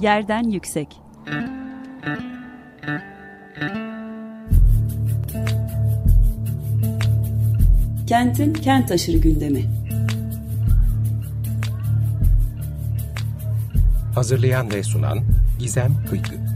Yerden yüksek. Kentin kent aşırı gündemi. Hazırlayan ve sunan Gizem Kıykı.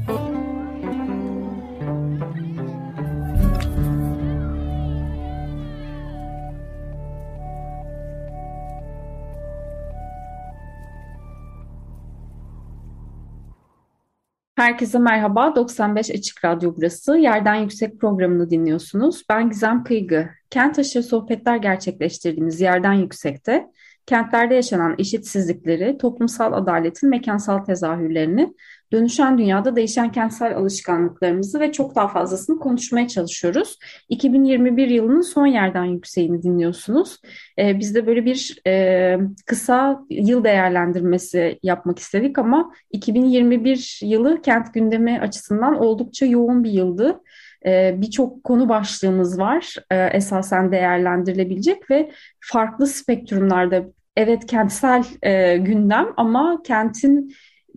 Herkese merhaba. 95 Açık Radyo burası. Yerden Yüksek programını dinliyorsunuz. Ben Gizem Kıygı. Kent aşırı sohbetler gerçekleştirdiğimiz Yerden Yüksek'te kentlerde yaşanan eşitsizlikleri, toplumsal adaletin mekansal tezahürlerini, dönüşen dünyada değişen kentsel alışkanlıklarımızı ve çok daha fazlasını konuşmaya çalışıyoruz. 2021 yılının son yerden yükseğini dinliyorsunuz. Ee, biz de böyle bir e, kısa yıl değerlendirmesi yapmak istedik ama 2021 yılı kent gündemi açısından oldukça yoğun bir yıldı. Ee, birçok konu başlığımız var e, esasen değerlendirilebilecek ve farklı spektrumlarda evet kentsel e, gündem ama kentin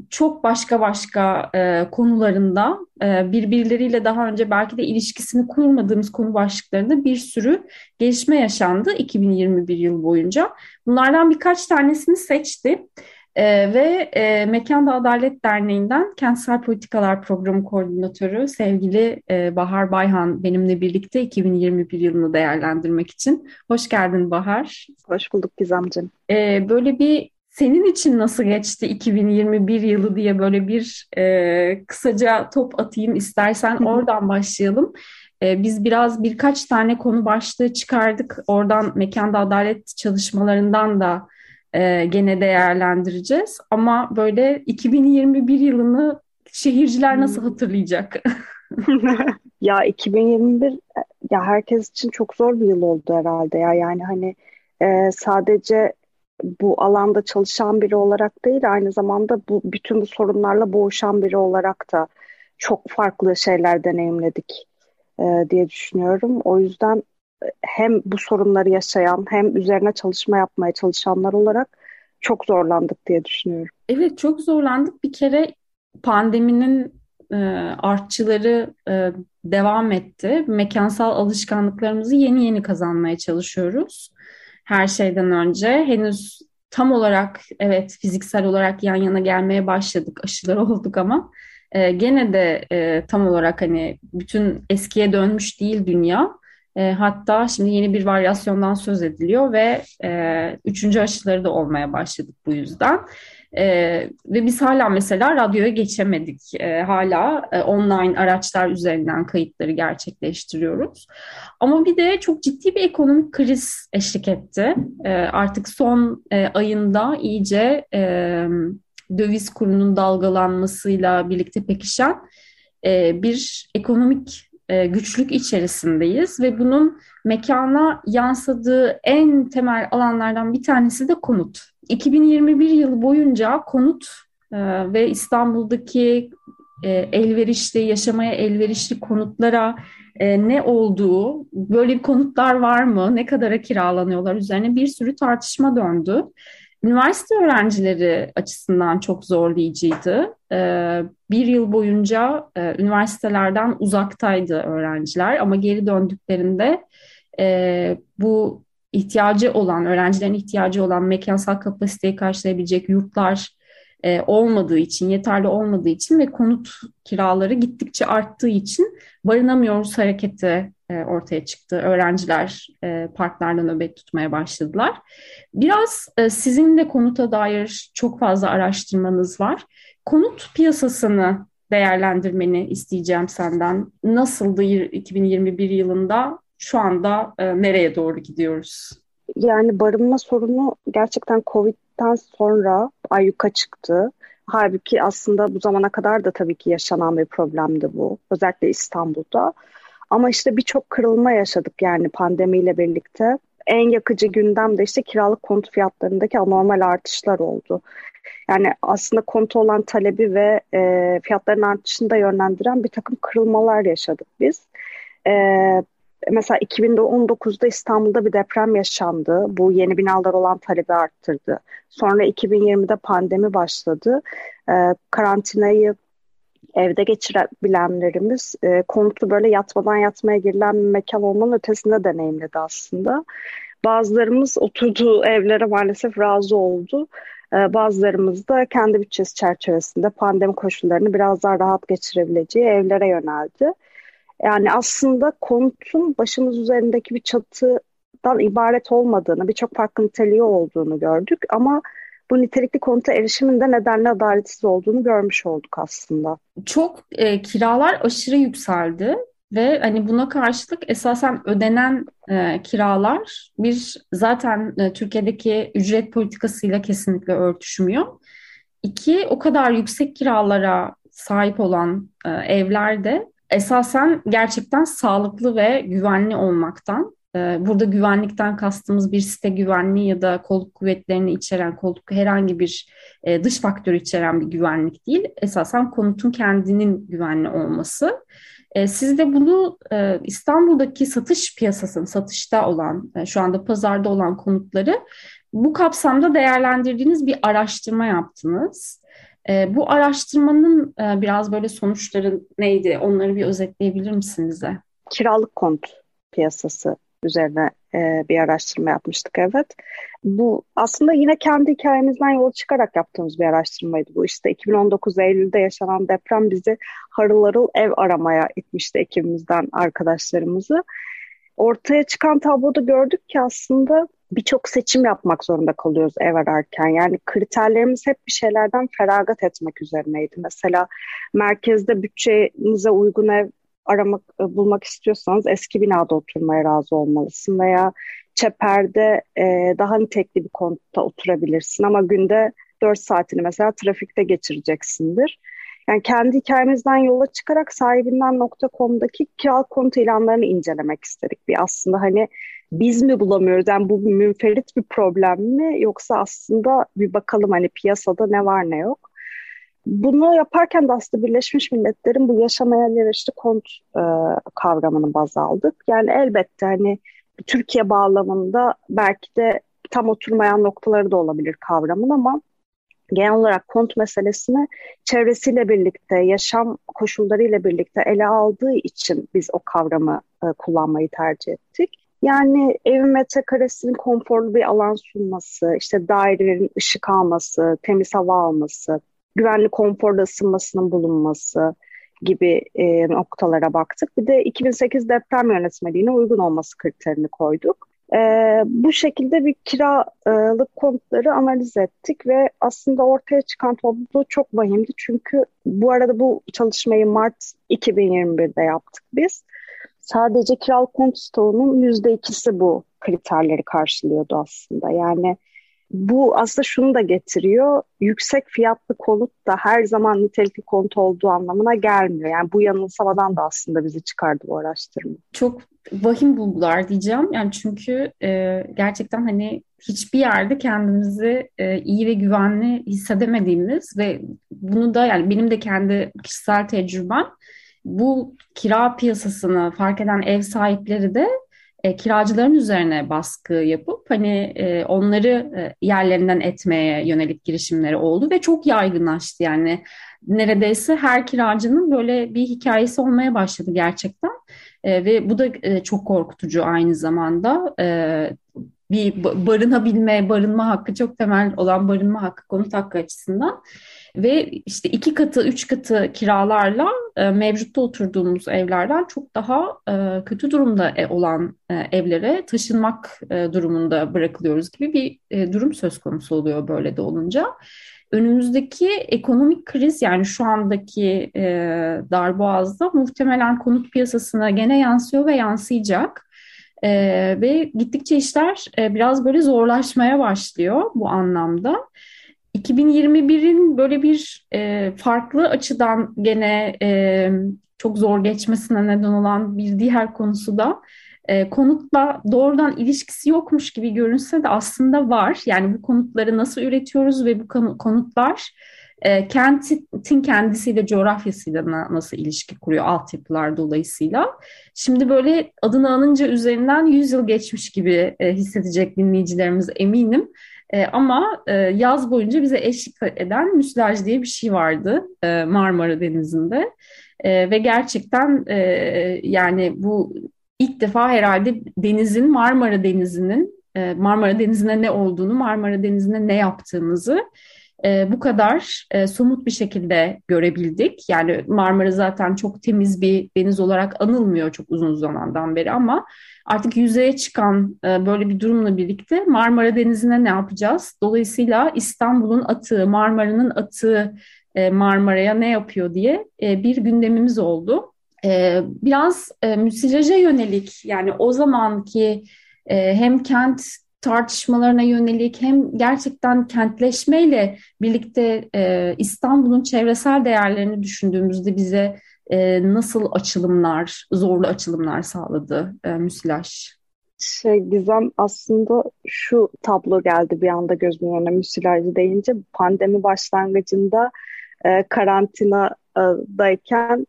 çok başka başka e, konularında e, birbirleriyle daha önce belki de ilişkisini kurmadığımız konu başlıklarında bir sürü gelişme yaşandı 2021 yıl boyunca. Bunlardan birkaç tanesini seçti. Ee, ve e, Mekanda Adalet Derneği'nden Kentsel Politikalar Programı Koordinatörü sevgili e, Bahar Bayhan benimle birlikte 2021 yılını değerlendirmek için. Hoş geldin Bahar. Hoş bulduk Gizemciğim. Ee, böyle bir senin için nasıl geçti 2021 yılı diye böyle bir e, kısaca top atayım istersen oradan başlayalım. E, biz biraz birkaç tane konu başlığı çıkardık. Oradan mekanda adalet çalışmalarından da e, gene değerlendireceğiz. Ama böyle 2021 yılını şehirciler nasıl hatırlayacak? ya 2021 ya herkes için çok zor bir yıl oldu herhalde ya yani hani e, sadece bu alanda çalışan biri olarak değil aynı zamanda bu bütün bu sorunlarla boğuşan biri olarak da çok farklı şeyler deneyimledik e, diye düşünüyorum. O yüzden hem bu sorunları yaşayan hem üzerine çalışma yapmaya çalışanlar olarak çok zorlandık diye düşünüyorum. Evet çok zorlandık. Bir kere pandeminin e, artçıları e, devam etti. Mekansal alışkanlıklarımızı yeni yeni kazanmaya çalışıyoruz. Her şeyden önce henüz tam olarak evet fiziksel olarak yan yana gelmeye başladık, aşılar olduk ama e, gene de e, tam olarak hani bütün eskiye dönmüş değil dünya. E, hatta şimdi yeni bir varyasyondan söz ediliyor ve e, üçüncü aşıları da olmaya başladık bu yüzden. E, ve biz hala mesela radyoya geçemedik. E, hala e, online araçlar üzerinden kayıtları gerçekleştiriyoruz. Ama bir de çok ciddi bir ekonomik kriz eşlik etti. E, artık son e, ayında iyice e, döviz kurunun dalgalanmasıyla birlikte pekişen e, bir ekonomik e, güçlük içerisindeyiz ve bunun mekana yansıdığı en temel alanlardan bir tanesi de konut. 2021 yılı boyunca konut e, ve İstanbul'daki e, elverişli, yaşamaya elverişli konutlara ne olduğu, böyle konutlar var mı, ne kadara kiralanıyorlar üzerine bir sürü tartışma döndü. Üniversite öğrencileri açısından çok zorlayıcıydı. Ee, bir yıl boyunca e, üniversitelerden uzaktaydı öğrenciler ama geri döndüklerinde e, bu ihtiyacı olan, öğrencilerin ihtiyacı olan mekansal kapasiteyi karşılayabilecek yurtlar e, olmadığı için, yeterli olmadığı için ve konut kiraları gittikçe arttığı için barınamıyoruz hareketi e, ortaya çıktı. Öğrenciler e, parklarda nöbet tutmaya başladılar. Biraz e, sizin de konuta dair çok fazla araştırmanız var. Konut piyasasını değerlendirmeni isteyeceğim senden. Nasıldı 2021 yılında? Şu anda nereye doğru gidiyoruz? Yani barınma sorunu gerçekten Covid'den sonra ayyuka çıktı. Halbuki aslında bu zamana kadar da tabii ki yaşanan bir problemdi bu. Özellikle İstanbul'da. Ama işte birçok kırılma yaşadık yani pandemiyle birlikte. En yakıcı gündem de işte kiralık konut fiyatlarındaki anormal artışlar oldu. Yani aslında kontu olan talebi ve e, fiyatların artışını da yönlendiren bir takım kırılmalar yaşadık biz. E, mesela 2019'da İstanbul'da bir deprem yaşandı. Bu yeni binalar olan talebi arttırdı. Sonra 2020'de pandemi başladı. E, karantinayı evde geçirebilenlerimiz e, konutlu böyle yatmadan yatmaya girilen bir mekan olmanın ötesinde deneyimledi aslında. Bazılarımız oturduğu evlere maalesef razı oldu. E, bazılarımız da kendi bütçesi çerçevesinde pandemi koşullarını biraz daha rahat geçirebileceği evlere yöneldi. Yani aslında konutun başımız üzerindeki bir çatıdan ibaret olmadığını, birçok farklı niteliği olduğunu gördük ama bu nitelikli konuta erişimin de nedenle adaletsiz olduğunu görmüş olduk aslında. Çok e, kiralar aşırı yükseldi ve hani buna karşılık esasen ödenen e, kiralar bir zaten e, Türkiye'deki ücret politikasıyla kesinlikle örtüşmüyor. İki o kadar yüksek kiralara sahip olan e, evlerde esasen gerçekten sağlıklı ve güvenli olmaktan ee, burada güvenlikten kastımız bir site güvenliği ya da kolluk kuvvetlerini içeren, kolluk herhangi bir e, dış faktör içeren bir güvenlik değil. Esasen konutun kendinin güvenli olması. E, siz de bunu e, İstanbul'daki satış piyasasının, satışta olan, şu anda pazarda olan konutları bu kapsamda değerlendirdiğiniz bir araştırma yaptınız. Bu araştırmanın biraz böyle sonuçları neydi? Onları bir özetleyebilir misiniz de? Kiralık konut piyasası üzerine e, bir araştırma yapmıştık evet. Bu aslında yine kendi hikayemizden yola çıkarak yaptığımız bir araştırmaydı bu. İşte 2019 Eylül'de yaşanan deprem bizi harıl harıl ev aramaya itmişti ekibimizden arkadaşlarımızı. Ortaya çıkan tabloda gördük ki aslında birçok seçim yapmak zorunda kalıyoruz ev ararken. Yani kriterlerimiz hep bir şeylerden feragat etmek üzerineydi. Mesela merkezde bütçenize uygun ev aramak, e, bulmak istiyorsanız eski binada oturmaya razı olmalısın veya çeperde e, daha nitelikli bir konutta oturabilirsin ama günde 4 saatini mesela trafikte geçireceksindir. Yani kendi hikayemizden yola çıkarak sahibinden.com'daki kiralık konut ilanlarını incelemek istedik. Bir aslında hani biz mi bulamıyoruz? Yani bu münferit bir problem mi? Yoksa aslında bir bakalım hani piyasada ne var ne yok. Bunu yaparken de aslında Birleşmiş Milletler'in bu yaşamaya elverişli kont e, kavramını baz aldık. Yani elbette hani Türkiye bağlamında belki de tam oturmayan noktaları da olabilir kavramın ama genel olarak kont meselesini çevresiyle birlikte, yaşam koşullarıyla birlikte ele aldığı için biz o kavramı e, kullanmayı tercih ettik. Yani evin metrekaresinin konforlu bir alan sunması, işte dairelerin ışık alması, temiz hava alması, güvenli konforda ısınmasının bulunması gibi e, noktalara baktık. Bir de 2008 deprem yönetmeliğine uygun olması kriterini koyduk. E, bu şekilde bir kiralık konutları analiz ettik ve aslında ortaya çıkan tablo çok vahimdi. Çünkü bu arada bu çalışmayı Mart 2021'de yaptık biz. Sadece kiralık konut stoğunun %2'si bu kriterleri karşılıyordu aslında. Yani bu aslında şunu da getiriyor. Yüksek fiyatlı konut da her zaman nitelikli konut olduğu anlamına gelmiyor. Yani bu yanılsamadan da aslında bizi çıkardı bu araştırma. Çok vahim bulgular diyeceğim. Yani çünkü e, gerçekten hani hiçbir yerde kendimizi e, iyi ve güvenli hissedemediğimiz ve bunu da yani benim de kendi kişisel tecrübem bu kira piyasasını fark eden ev sahipleri de e, kiracıların üzerine baskı yapıp hani e, onları e, yerlerinden etmeye yönelik girişimleri oldu ve çok yaygınlaştı. Yani neredeyse her kiracının böyle bir hikayesi olmaya başladı gerçekten. E, ve bu da e, çok korkutucu aynı zamanda. E, bir barınabilme, barınma hakkı çok temel olan barınma hakkı konut hakkı açısından ve işte iki katı, üç katı kiralarla e, mevcutta oturduğumuz evlerden çok daha e, kötü durumda e, olan e, evlere taşınmak e, durumunda bırakılıyoruz gibi bir e, durum söz konusu oluyor böyle de olunca. Önümüzdeki ekonomik kriz yani şu andaki e, darboğazda muhtemelen konut piyasasına gene yansıyor ve yansıyacak. E, ve gittikçe işler e, biraz böyle zorlaşmaya başlıyor bu anlamda. 2021'in böyle bir e, farklı açıdan gene e, çok zor geçmesine neden olan bir diğer konusu da e, konutla doğrudan ilişkisi yokmuş gibi görünse de aslında var. Yani bu konutları nasıl üretiyoruz ve bu konutlar e, kentin kendisiyle, coğrafyasıyla nasıl ilişki kuruyor altyapılar dolayısıyla. Şimdi böyle adını anınca üzerinden 100 yıl geçmiş gibi e, hissedecek dinleyicilerimiz eminim. E, ama e, yaz boyunca bize eşlik eden müsilaj diye bir şey vardı e, Marmara Denizi'nde. E, ve gerçekten e, yani bu ilk defa herhalde denizin, Marmara Denizi'nin, e, Marmara Denizi'ne ne olduğunu, Marmara Denizi'ne ne yaptığımızı e, bu kadar e, somut bir şekilde görebildik. Yani Marmara zaten çok temiz bir deniz olarak anılmıyor çok uzun zamandan beri ama artık yüzeye çıkan e, böyle bir durumla birlikte Marmara Denizi'ne ne yapacağız? Dolayısıyla İstanbul'un atığı, Marmara'nın atığı e, Marmara'ya ne yapıyor diye e, bir gündemimiz oldu. E, biraz e, müsilaja yönelik yani o zamanki e, hem kent tartışmalarına yönelik hem gerçekten kentleşmeyle birlikte e, İstanbul'un çevresel değerlerini düşündüğümüzde bize e, nasıl açılımlar, zorlu açılımlar sağladı e, müsilaj? Şey Gizem aslında şu tablo geldi bir anda gözümün önüne müsilajı deyince pandemi başlangıcında e, karantinadayken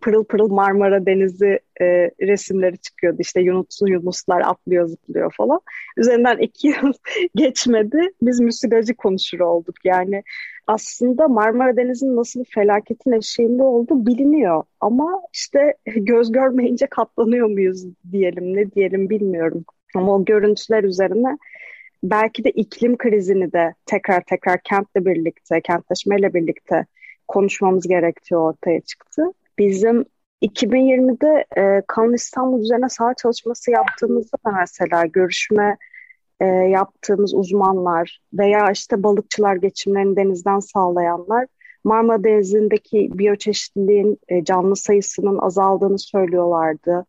pırıl pırıl Marmara Denizi e, resimleri çıkıyordu. İşte Yunuslu Yunuslar atlıyor zıplıyor falan. Üzerinden iki yıl geçmedi. Biz müsilajı konuşur olduk. Yani aslında Marmara Denizi'nin nasıl bir felaketin eşiğinde olduğu biliniyor. Ama işte göz görmeyince katlanıyor muyuz diyelim ne diyelim bilmiyorum. Ama o görüntüler üzerine belki de iklim krizini de tekrar tekrar kentle birlikte, kentleşmeyle birlikte konuşmamız gerektiği ortaya çıktı. Bizim 2020'de e, Kanal İstanbul üzerine saha çalışması yaptığımızda da mesela görüşme e, yaptığımız uzmanlar veya işte balıkçılar geçimlerini denizden sağlayanlar Marmara Denizi'ndeki biyoçeşitliliğin e, canlı sayısının azaldığını söylüyorlardı.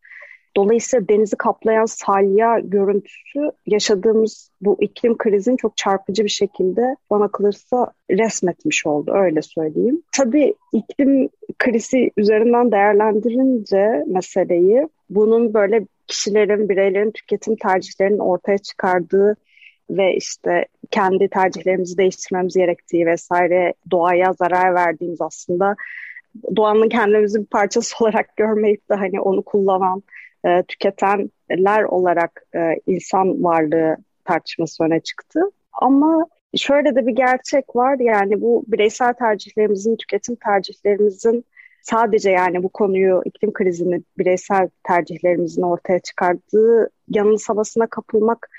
Dolayısıyla denizi kaplayan salya görüntüsü yaşadığımız bu iklim krizini çok çarpıcı bir şekilde bana kalırsa resmetmiş oldu öyle söyleyeyim. Tabii iklim krizi üzerinden değerlendirince meseleyi bunun böyle kişilerin, bireylerin tüketim tercihlerinin ortaya çıkardığı ve işte kendi tercihlerimizi değiştirmemiz gerektiği vesaire doğaya zarar verdiğimiz aslında doğanın kendimizi bir parçası olarak görmeyip de hani onu kullanan e, tüketenler olarak e, insan varlığı tartışması öne çıktı. Ama şöyle de bir gerçek var yani bu bireysel tercihlerimizin, tüketim tercihlerimizin sadece yani bu konuyu iklim krizini bireysel tercihlerimizin ortaya çıkardığı yanılsamasına kapılmak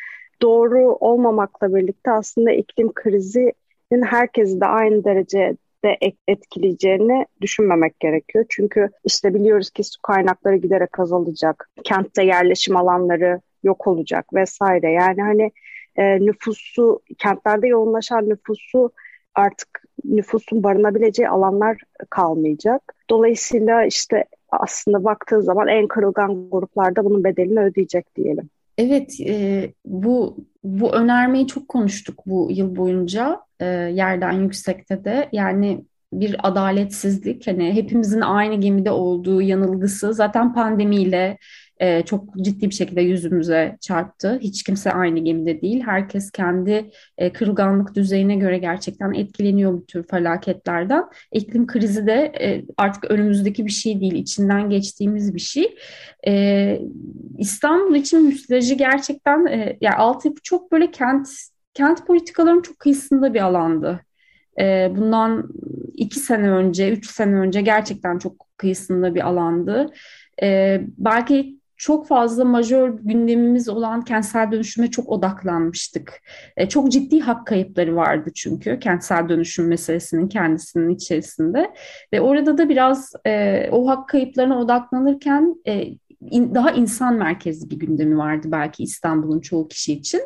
doğru olmamakla birlikte aslında iklim krizinin herkesi de aynı derece de etkileyeceğini düşünmemek gerekiyor. Çünkü işte biliyoruz ki su kaynakları giderek azalacak, kentte yerleşim alanları yok olacak vesaire. Yani hani e, nüfusu, kentlerde yoğunlaşan nüfusu artık nüfusun barınabileceği alanlar kalmayacak. Dolayısıyla işte aslında baktığı zaman en kırılgan gruplarda bunun bedelini ödeyecek diyelim. Evet, e, bu bu önermeyi çok konuştuk bu yıl boyunca e, yerden yüksekte de. Yani bir adaletsizlik, hani hepimizin aynı gemide olduğu yanılgısı zaten pandemiyle e, çok ciddi bir şekilde yüzümüze çarptı. Hiç kimse aynı gemide değil. Herkes kendi e, kırılganlık düzeyine göre gerçekten etkileniyor bu tür felaketlerden. İklim krizi de e, artık önümüzdeki bir şey değil, içinden geçtiğimiz bir şey. E, İstanbul için müsilajı gerçekten, e, yani altyapı çok böyle kent kent politikalarının çok kıyısında bir alandı. E, bundan iki sene önce, üç sene önce gerçekten çok kıyısında bir alandı. E, belki çok fazla majör gündemimiz olan kentsel dönüşüme çok odaklanmıştık. E, çok ciddi hak kayıpları vardı çünkü kentsel dönüşüm meselesinin kendisinin içerisinde. Ve orada da biraz e, o hak kayıplarına odaklanırken e, in, daha insan merkezli bir gündemi vardı belki İstanbul'un çoğu kişi için.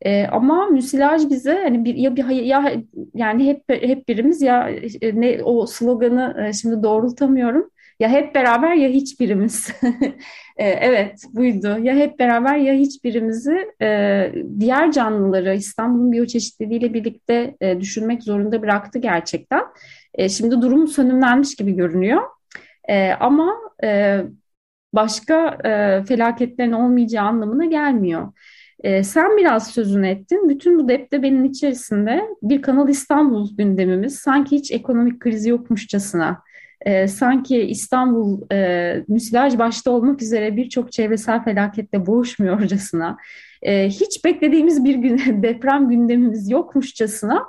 E, ama müsilaj bize hani bir ya bir ya yani hep hep birimiz ya e, ne o sloganı e, şimdi doğrultamıyorum ya hep beraber ya hiçbirimiz. e, evet buydu. Ya hep beraber ya hiçbirimizi e, diğer canlıları İstanbul'un biyoçeşitliliğiyle birlikte e, düşünmek zorunda bıraktı gerçekten. E, şimdi durum sönümlenmiş gibi görünüyor. Ama başka felaketlerin olmayacağı anlamına gelmiyor. E, sen biraz sözünü ettin. Bütün bu deptebenin içerisinde bir Kanal İstanbul gündemimiz sanki hiç ekonomik krizi yokmuşçasına e, sanki İstanbul e, müsilaj başta olmak üzere birçok çevresel felaketle boğuşmuyorcasına, e, hiç beklediğimiz bir gün, deprem gündemimiz yokmuşçasına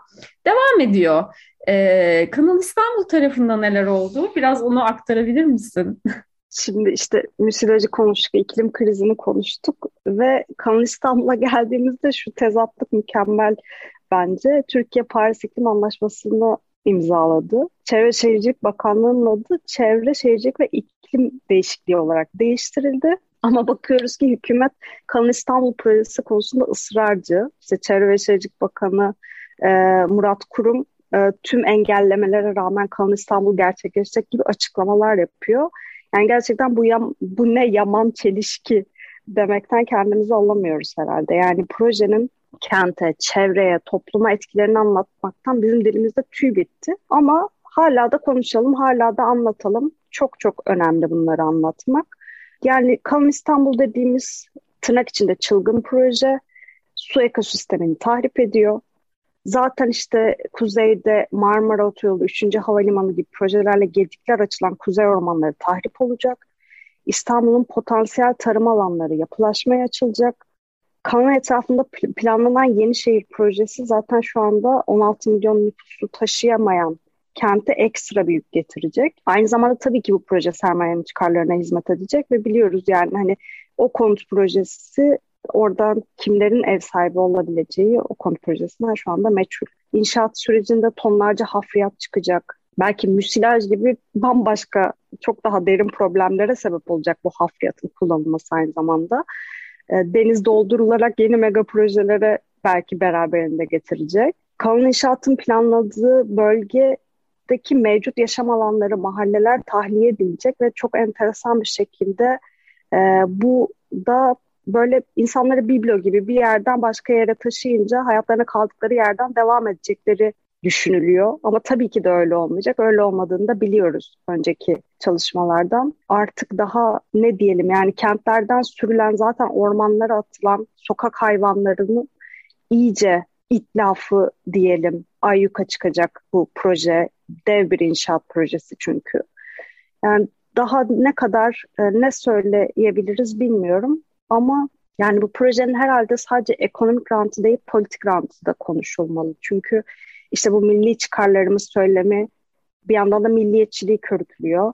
devam ediyor. E, Kanal İstanbul tarafında neler oldu? Biraz onu aktarabilir misin? Şimdi işte müsilajı konuştuk, iklim krizini konuştuk ve Kanal İstanbul'a geldiğimizde şu tezatlık mükemmel bence. Türkiye Paris İklim Anlaşması'nı imzaladı. Çevre Şehircilik Bakanlığı'nın adı Çevre Şehircilik ve İklim Değişikliği olarak değiştirildi. Ama bakıyoruz ki hükümet Kanal İstanbul projesi konusunda ısrarcı. İşte Çevre ve Şehircilik Bakanı e, Murat Kurum e, tüm engellemelere rağmen Kanal İstanbul gerçekleşecek gibi açıklamalar yapıyor. Yani gerçekten bu yam, bu ne yaman çelişki demekten kendimizi alamıyoruz herhalde. Yani projenin kente, çevreye, topluma etkilerini anlatmaktan bizim dilimizde tüy bitti. Ama hala da konuşalım, hala da anlatalım. Çok çok önemli bunları anlatmak. Yani Kalın İstanbul dediğimiz tırnak içinde çılgın proje su ekosistemini tahrip ediyor. Zaten işte kuzeyde Marmara Otoyolu, 3. Havalimanı gibi projelerle gedikler açılan kuzey ormanları tahrip olacak. İstanbul'un potansiyel tarım alanları yapılaşmaya açılacak. Kanal etrafında planlanan yeni şehir projesi zaten şu anda 16 milyon nüfusu taşıyamayan kente ekstra bir yük getirecek. Aynı zamanda tabii ki bu proje sermayenin çıkarlarına hizmet edecek ve biliyoruz yani hani o konut projesi oradan kimlerin ev sahibi olabileceği o konut projesinden şu anda meçhul. İnşaat sürecinde tonlarca hafriyat çıkacak. Belki müsilaj gibi bambaşka çok daha derin problemlere sebep olacak bu hafriyatın kullanılması aynı zamanda. E, deniz doldurularak yeni mega projelere belki beraberinde getirecek. Kalın İnşaat'ın planladığı bölgedeki mevcut yaşam alanları, mahalleler tahliye edilecek ve çok enteresan bir şekilde e, bu da böyle insanları biblo gibi bir yerden başka yere taşıyınca hayatlarına kaldıkları yerden devam edecekleri düşünülüyor. Ama tabii ki de öyle olmayacak. Öyle olmadığını da biliyoruz önceki çalışmalardan. Artık daha ne diyelim yani kentlerden sürülen zaten ormanlara atılan sokak hayvanlarının iyice itlafı diyelim ayyuka çıkacak bu proje. Dev bir inşaat projesi çünkü. Yani daha ne kadar e, ne söyleyebiliriz bilmiyorum ama yani bu projenin herhalde sadece ekonomik rantı değil politik rantı da konuşulmalı. Çünkü işte bu milli çıkarlarımız söylemi bir yandan da milliyetçiliği körüklüyor.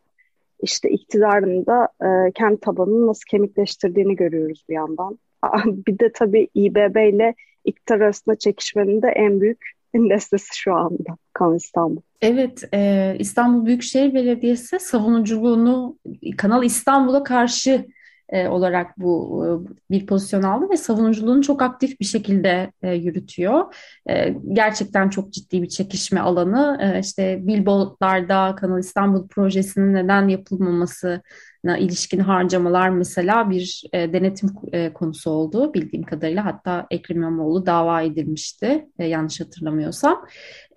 İşte iktidarın da e, kendi tabanını nasıl kemikleştirdiğini görüyoruz bir yandan. bir de tabii İBB ile iktidar arasında çekişmenin de en büyük destesi şu anda Kanal İstanbul. Evet, e, İstanbul Büyükşehir Belediyesi savunuculuğunu Kanal İstanbul'a karşı e, olarak bu e, bir pozisyon aldı ve savunuculuğunu çok aktif bir şekilde e, yürütüyor. Gerçekten çok ciddi bir çekişme alanı. E, işte billboardlarda Kanal İstanbul projesinin neden yapılmamasına ilişkin harcamalar mesela bir denetim konusu oldu bildiğim kadarıyla. Hatta Ekrem İmamoğlu dava edilmişti yanlış hatırlamıyorsam.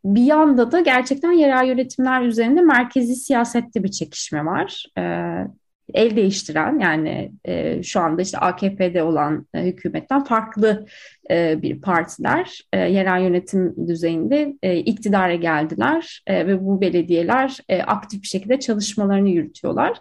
Bir yanda da gerçekten yerel yönetimler üzerinde merkezi siyasette bir çekişme var. E, el değiştiren yani e, şu anda işte AKP'de olan e, hükümetten farklı e, bir partiler e, yerel yönetim düzeyinde e, iktidara geldiler e, ve bu belediyeler e, aktif bir şekilde çalışmalarını yürütüyorlar.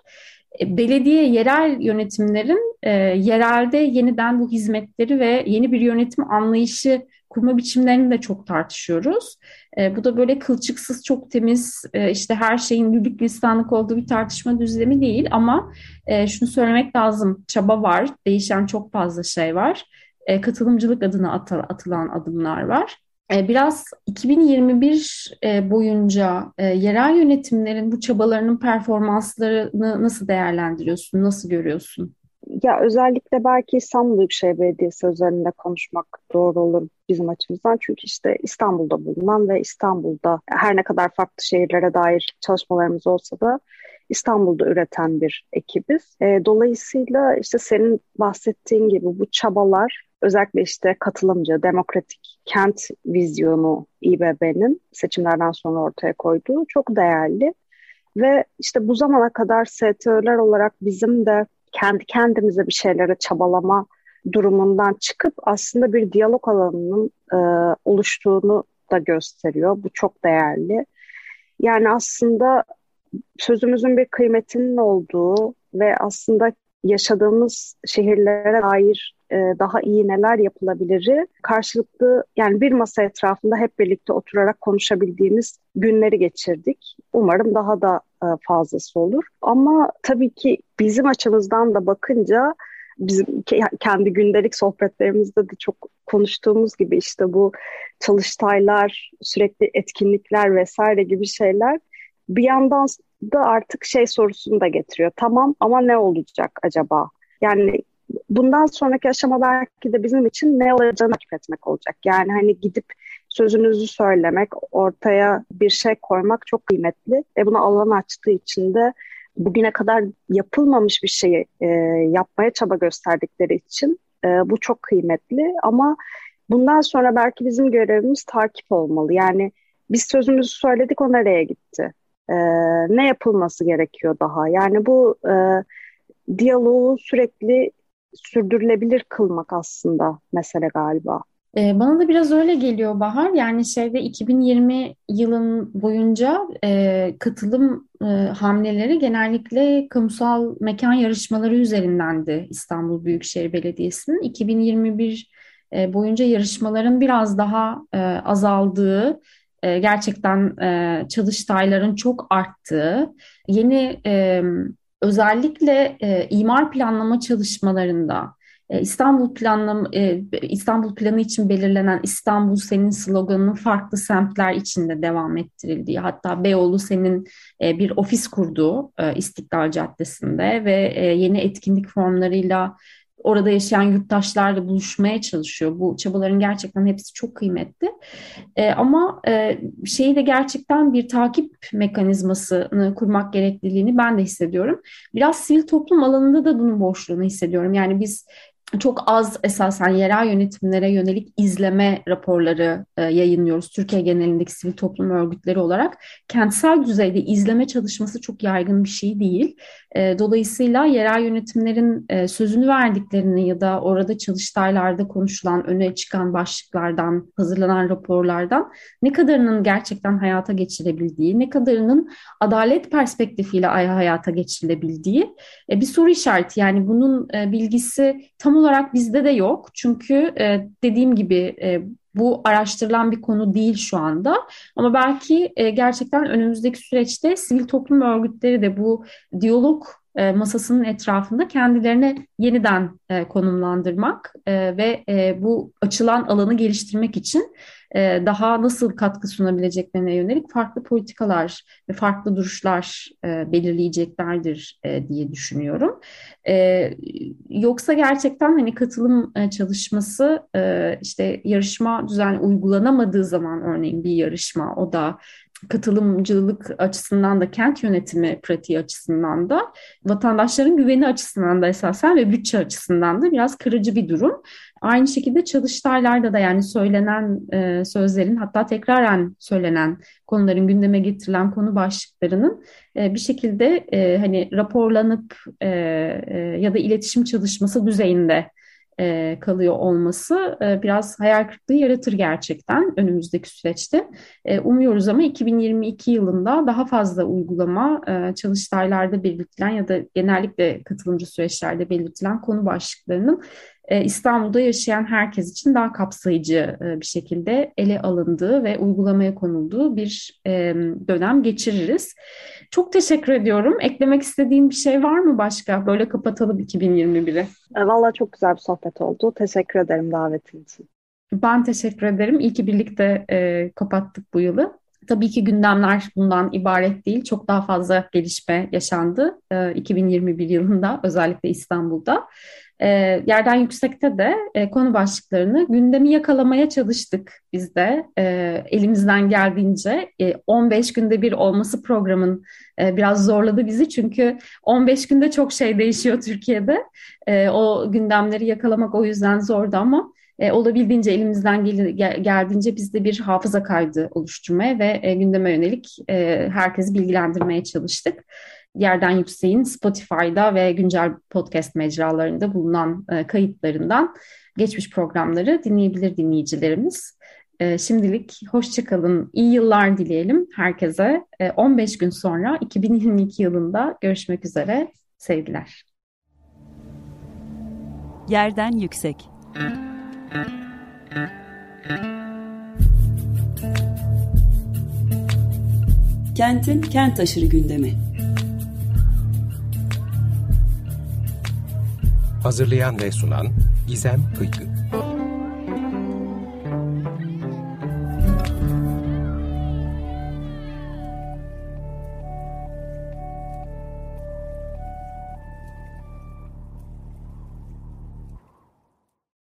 E, belediye yerel yönetimlerin e, yerelde yeniden bu hizmetleri ve yeni bir yönetim anlayışı kurma biçimlerini de çok tartışıyoruz. E, bu da böyle kılçıksız, çok temiz, e, işte her şeyin güllük listanlık olduğu bir tartışma düzlemi değil. Ama e, şunu söylemek lazım, çaba var, değişen çok fazla şey var. E, katılımcılık adına atılan adımlar var. E, biraz 2021 e, boyunca e, yerel yönetimlerin bu çabalarının performanslarını nasıl değerlendiriyorsun, nasıl görüyorsun? Ya özellikle belki İstanbul Büyükşehir Belediyesi üzerinde konuşmak doğru olur bizim açımızdan. Çünkü işte İstanbul'da bulunan ve İstanbul'da her ne kadar farklı şehirlere dair çalışmalarımız olsa da İstanbul'da üreten bir ekibiz. E, dolayısıyla işte senin bahsettiğin gibi bu çabalar özellikle işte katılımcı, demokratik kent vizyonu İBB'nin seçimlerden sonra ortaya koyduğu çok değerli. Ve işte bu zamana kadar STÖ'ler olarak bizim de kendi kendimize bir şeylere çabalama durumundan çıkıp aslında bir diyalog alanının e, oluştuğunu da gösteriyor. Bu çok değerli. Yani aslında sözümüzün bir kıymetinin olduğu ve aslında yaşadığımız şehirlere dair e, daha iyi neler yapılabilir karşılıklı yani bir masa etrafında hep birlikte oturarak konuşabildiğimiz günleri geçirdik. Umarım daha da fazlası olur. Ama tabii ki bizim açımızdan da bakınca bizim kendi gündelik sohbetlerimizde de çok konuştuğumuz gibi işte bu çalıştaylar, sürekli etkinlikler vesaire gibi şeyler bir yandan da artık şey sorusunu da getiriyor. Tamam ama ne olacak acaba? Yani bundan sonraki aşama belki de bizim için ne olacağını takip etmek olacak. Yani hani gidip sözünüzü söylemek, ortaya bir şey koymak çok kıymetli. Ve buna alan açtığı için de bugüne kadar yapılmamış bir şeyi e, yapmaya çaba gösterdikleri için e, bu çok kıymetli. Ama bundan sonra belki bizim görevimiz takip olmalı. Yani biz sözümüzü söyledik o nereye gitti? E, ne yapılması gerekiyor daha? Yani bu e, diyaloğu sürekli sürdürülebilir kılmak aslında mesele galiba. Bana da biraz öyle geliyor Bahar. Yani şeyde 2020 yılın boyunca e, katılım e, hamleleri genellikle kamusal mekan yarışmaları üzerindendi İstanbul Büyükşehir Belediyesi'nin. 2021 e, boyunca yarışmaların biraz daha e, azaldığı, e, gerçekten e, çalıştayların çok arttığı, yeni e, özellikle e, imar planlama çalışmalarında İstanbul planlam e, İstanbul planı için belirlenen İstanbul senin sloganının farklı semtler içinde devam ettirildiği hatta Beyoğlu senin e, bir ofis kurduğu İstiklal Caddesi'nde ve yeni etkinlik formlarıyla orada yaşayan yurttaşlarla buluşmaya çalışıyor. Bu çabaların gerçekten hepsi çok kıymetli. E, ama e, şeyi de gerçekten bir takip mekanizmasını kurmak gerekliliğini ben de hissediyorum. Biraz sivil toplum alanında da bunun boşluğunu hissediyorum. Yani biz çok az esasen yerel yönetimlere yönelik izleme raporları e, yayınlıyoruz. Türkiye genelindeki sivil toplum örgütleri olarak kentsel düzeyde izleme çalışması çok yaygın bir şey değil. E, dolayısıyla yerel yönetimlerin e, sözünü verdiklerini ya da orada çalıştaylarda konuşulan, öne çıkan başlıklardan, hazırlanan raporlardan ne kadarının gerçekten hayata geçirebildiği, ne kadarının adalet perspektifiyle hayata geçirilebildiği e, bir soru işareti. Yani bunun e, bilgisi tam olarak bizde de yok. Çünkü e, dediğim gibi e, bu araştırılan bir konu değil şu anda. Ama belki e, gerçekten önümüzdeki süreçte sivil toplum örgütleri de bu diyalog e, masasının etrafında kendilerine yeniden e, konumlandırmak e, ve bu açılan alanı geliştirmek için daha nasıl katkı sunabileceklerine yönelik farklı politikalar ve farklı duruşlar belirleyeceklerdir diye düşünüyorum. Yoksa gerçekten hani katılım çalışması işte yarışma düzen uygulanamadığı zaman örneğin bir yarışma o da katılımcılık açısından da kent yönetimi pratiği açısından da vatandaşların güveni açısından da esasen ve bütçe açısından da biraz kırıcı bir durum. Aynı şekilde çalıştaylarda da yani söylenen e, sözlerin hatta tekraren söylenen konuların gündeme getirilen konu başlıklarının e, bir şekilde e, hani raporlanıp e, e, ya da iletişim çalışması düzeyinde e, kalıyor olması e, biraz hayal kırıklığı yaratır gerçekten önümüzdeki süreçte. E, umuyoruz ama 2022 yılında daha fazla uygulama e, çalıştaylarda belirtilen ya da genellikle katılımcı süreçlerde belirtilen konu başlıklarının İstanbul'da yaşayan herkes için daha kapsayıcı e, bir şekilde ele alındığı ve uygulamaya konulduğu bir e, dönem geçiririz. Çok teşekkür ediyorum. Eklemek istediğin bir şey var mı başka? Böyle kapatalım 2021'i. Valla çok güzel bir sohbet oldu. Teşekkür ederim davetin için. Ben teşekkür ederim. İyi ki birlikte e, kapattık bu yılı. Tabii ki gündemler bundan ibaret değil. Çok daha fazla gelişme yaşandı e, 2021 yılında özellikle İstanbul'da. E, yerden yüksekte de e, konu başlıklarını gündemi yakalamaya çalıştık biz de e, elimizden geldiğince. E, 15 günde bir olması programın e, biraz zorladı bizi çünkü 15 günde çok şey değişiyor Türkiye'de. E, o gündemleri yakalamak o yüzden zordu ama e, olabildiğince elimizden gel, gel, geldiğince biz de bir hafıza kaydı oluşturmaya ve e, gündeme yönelik e, herkesi bilgilendirmeye çalıştık. Yerden Yüksek'in Spotify'da ve güncel podcast mecralarında bulunan e, kayıtlarından geçmiş programları dinleyebilir dinleyicilerimiz. E, şimdilik hoşçakalın, iyi yıllar dileyelim herkese. E, 15 gün sonra 2022 yılında görüşmek üzere. Sevgiler. Yerden Yüksek Kentin kent aşırı gündemi. Hazırlayan ve sunan Gizem Kıykı.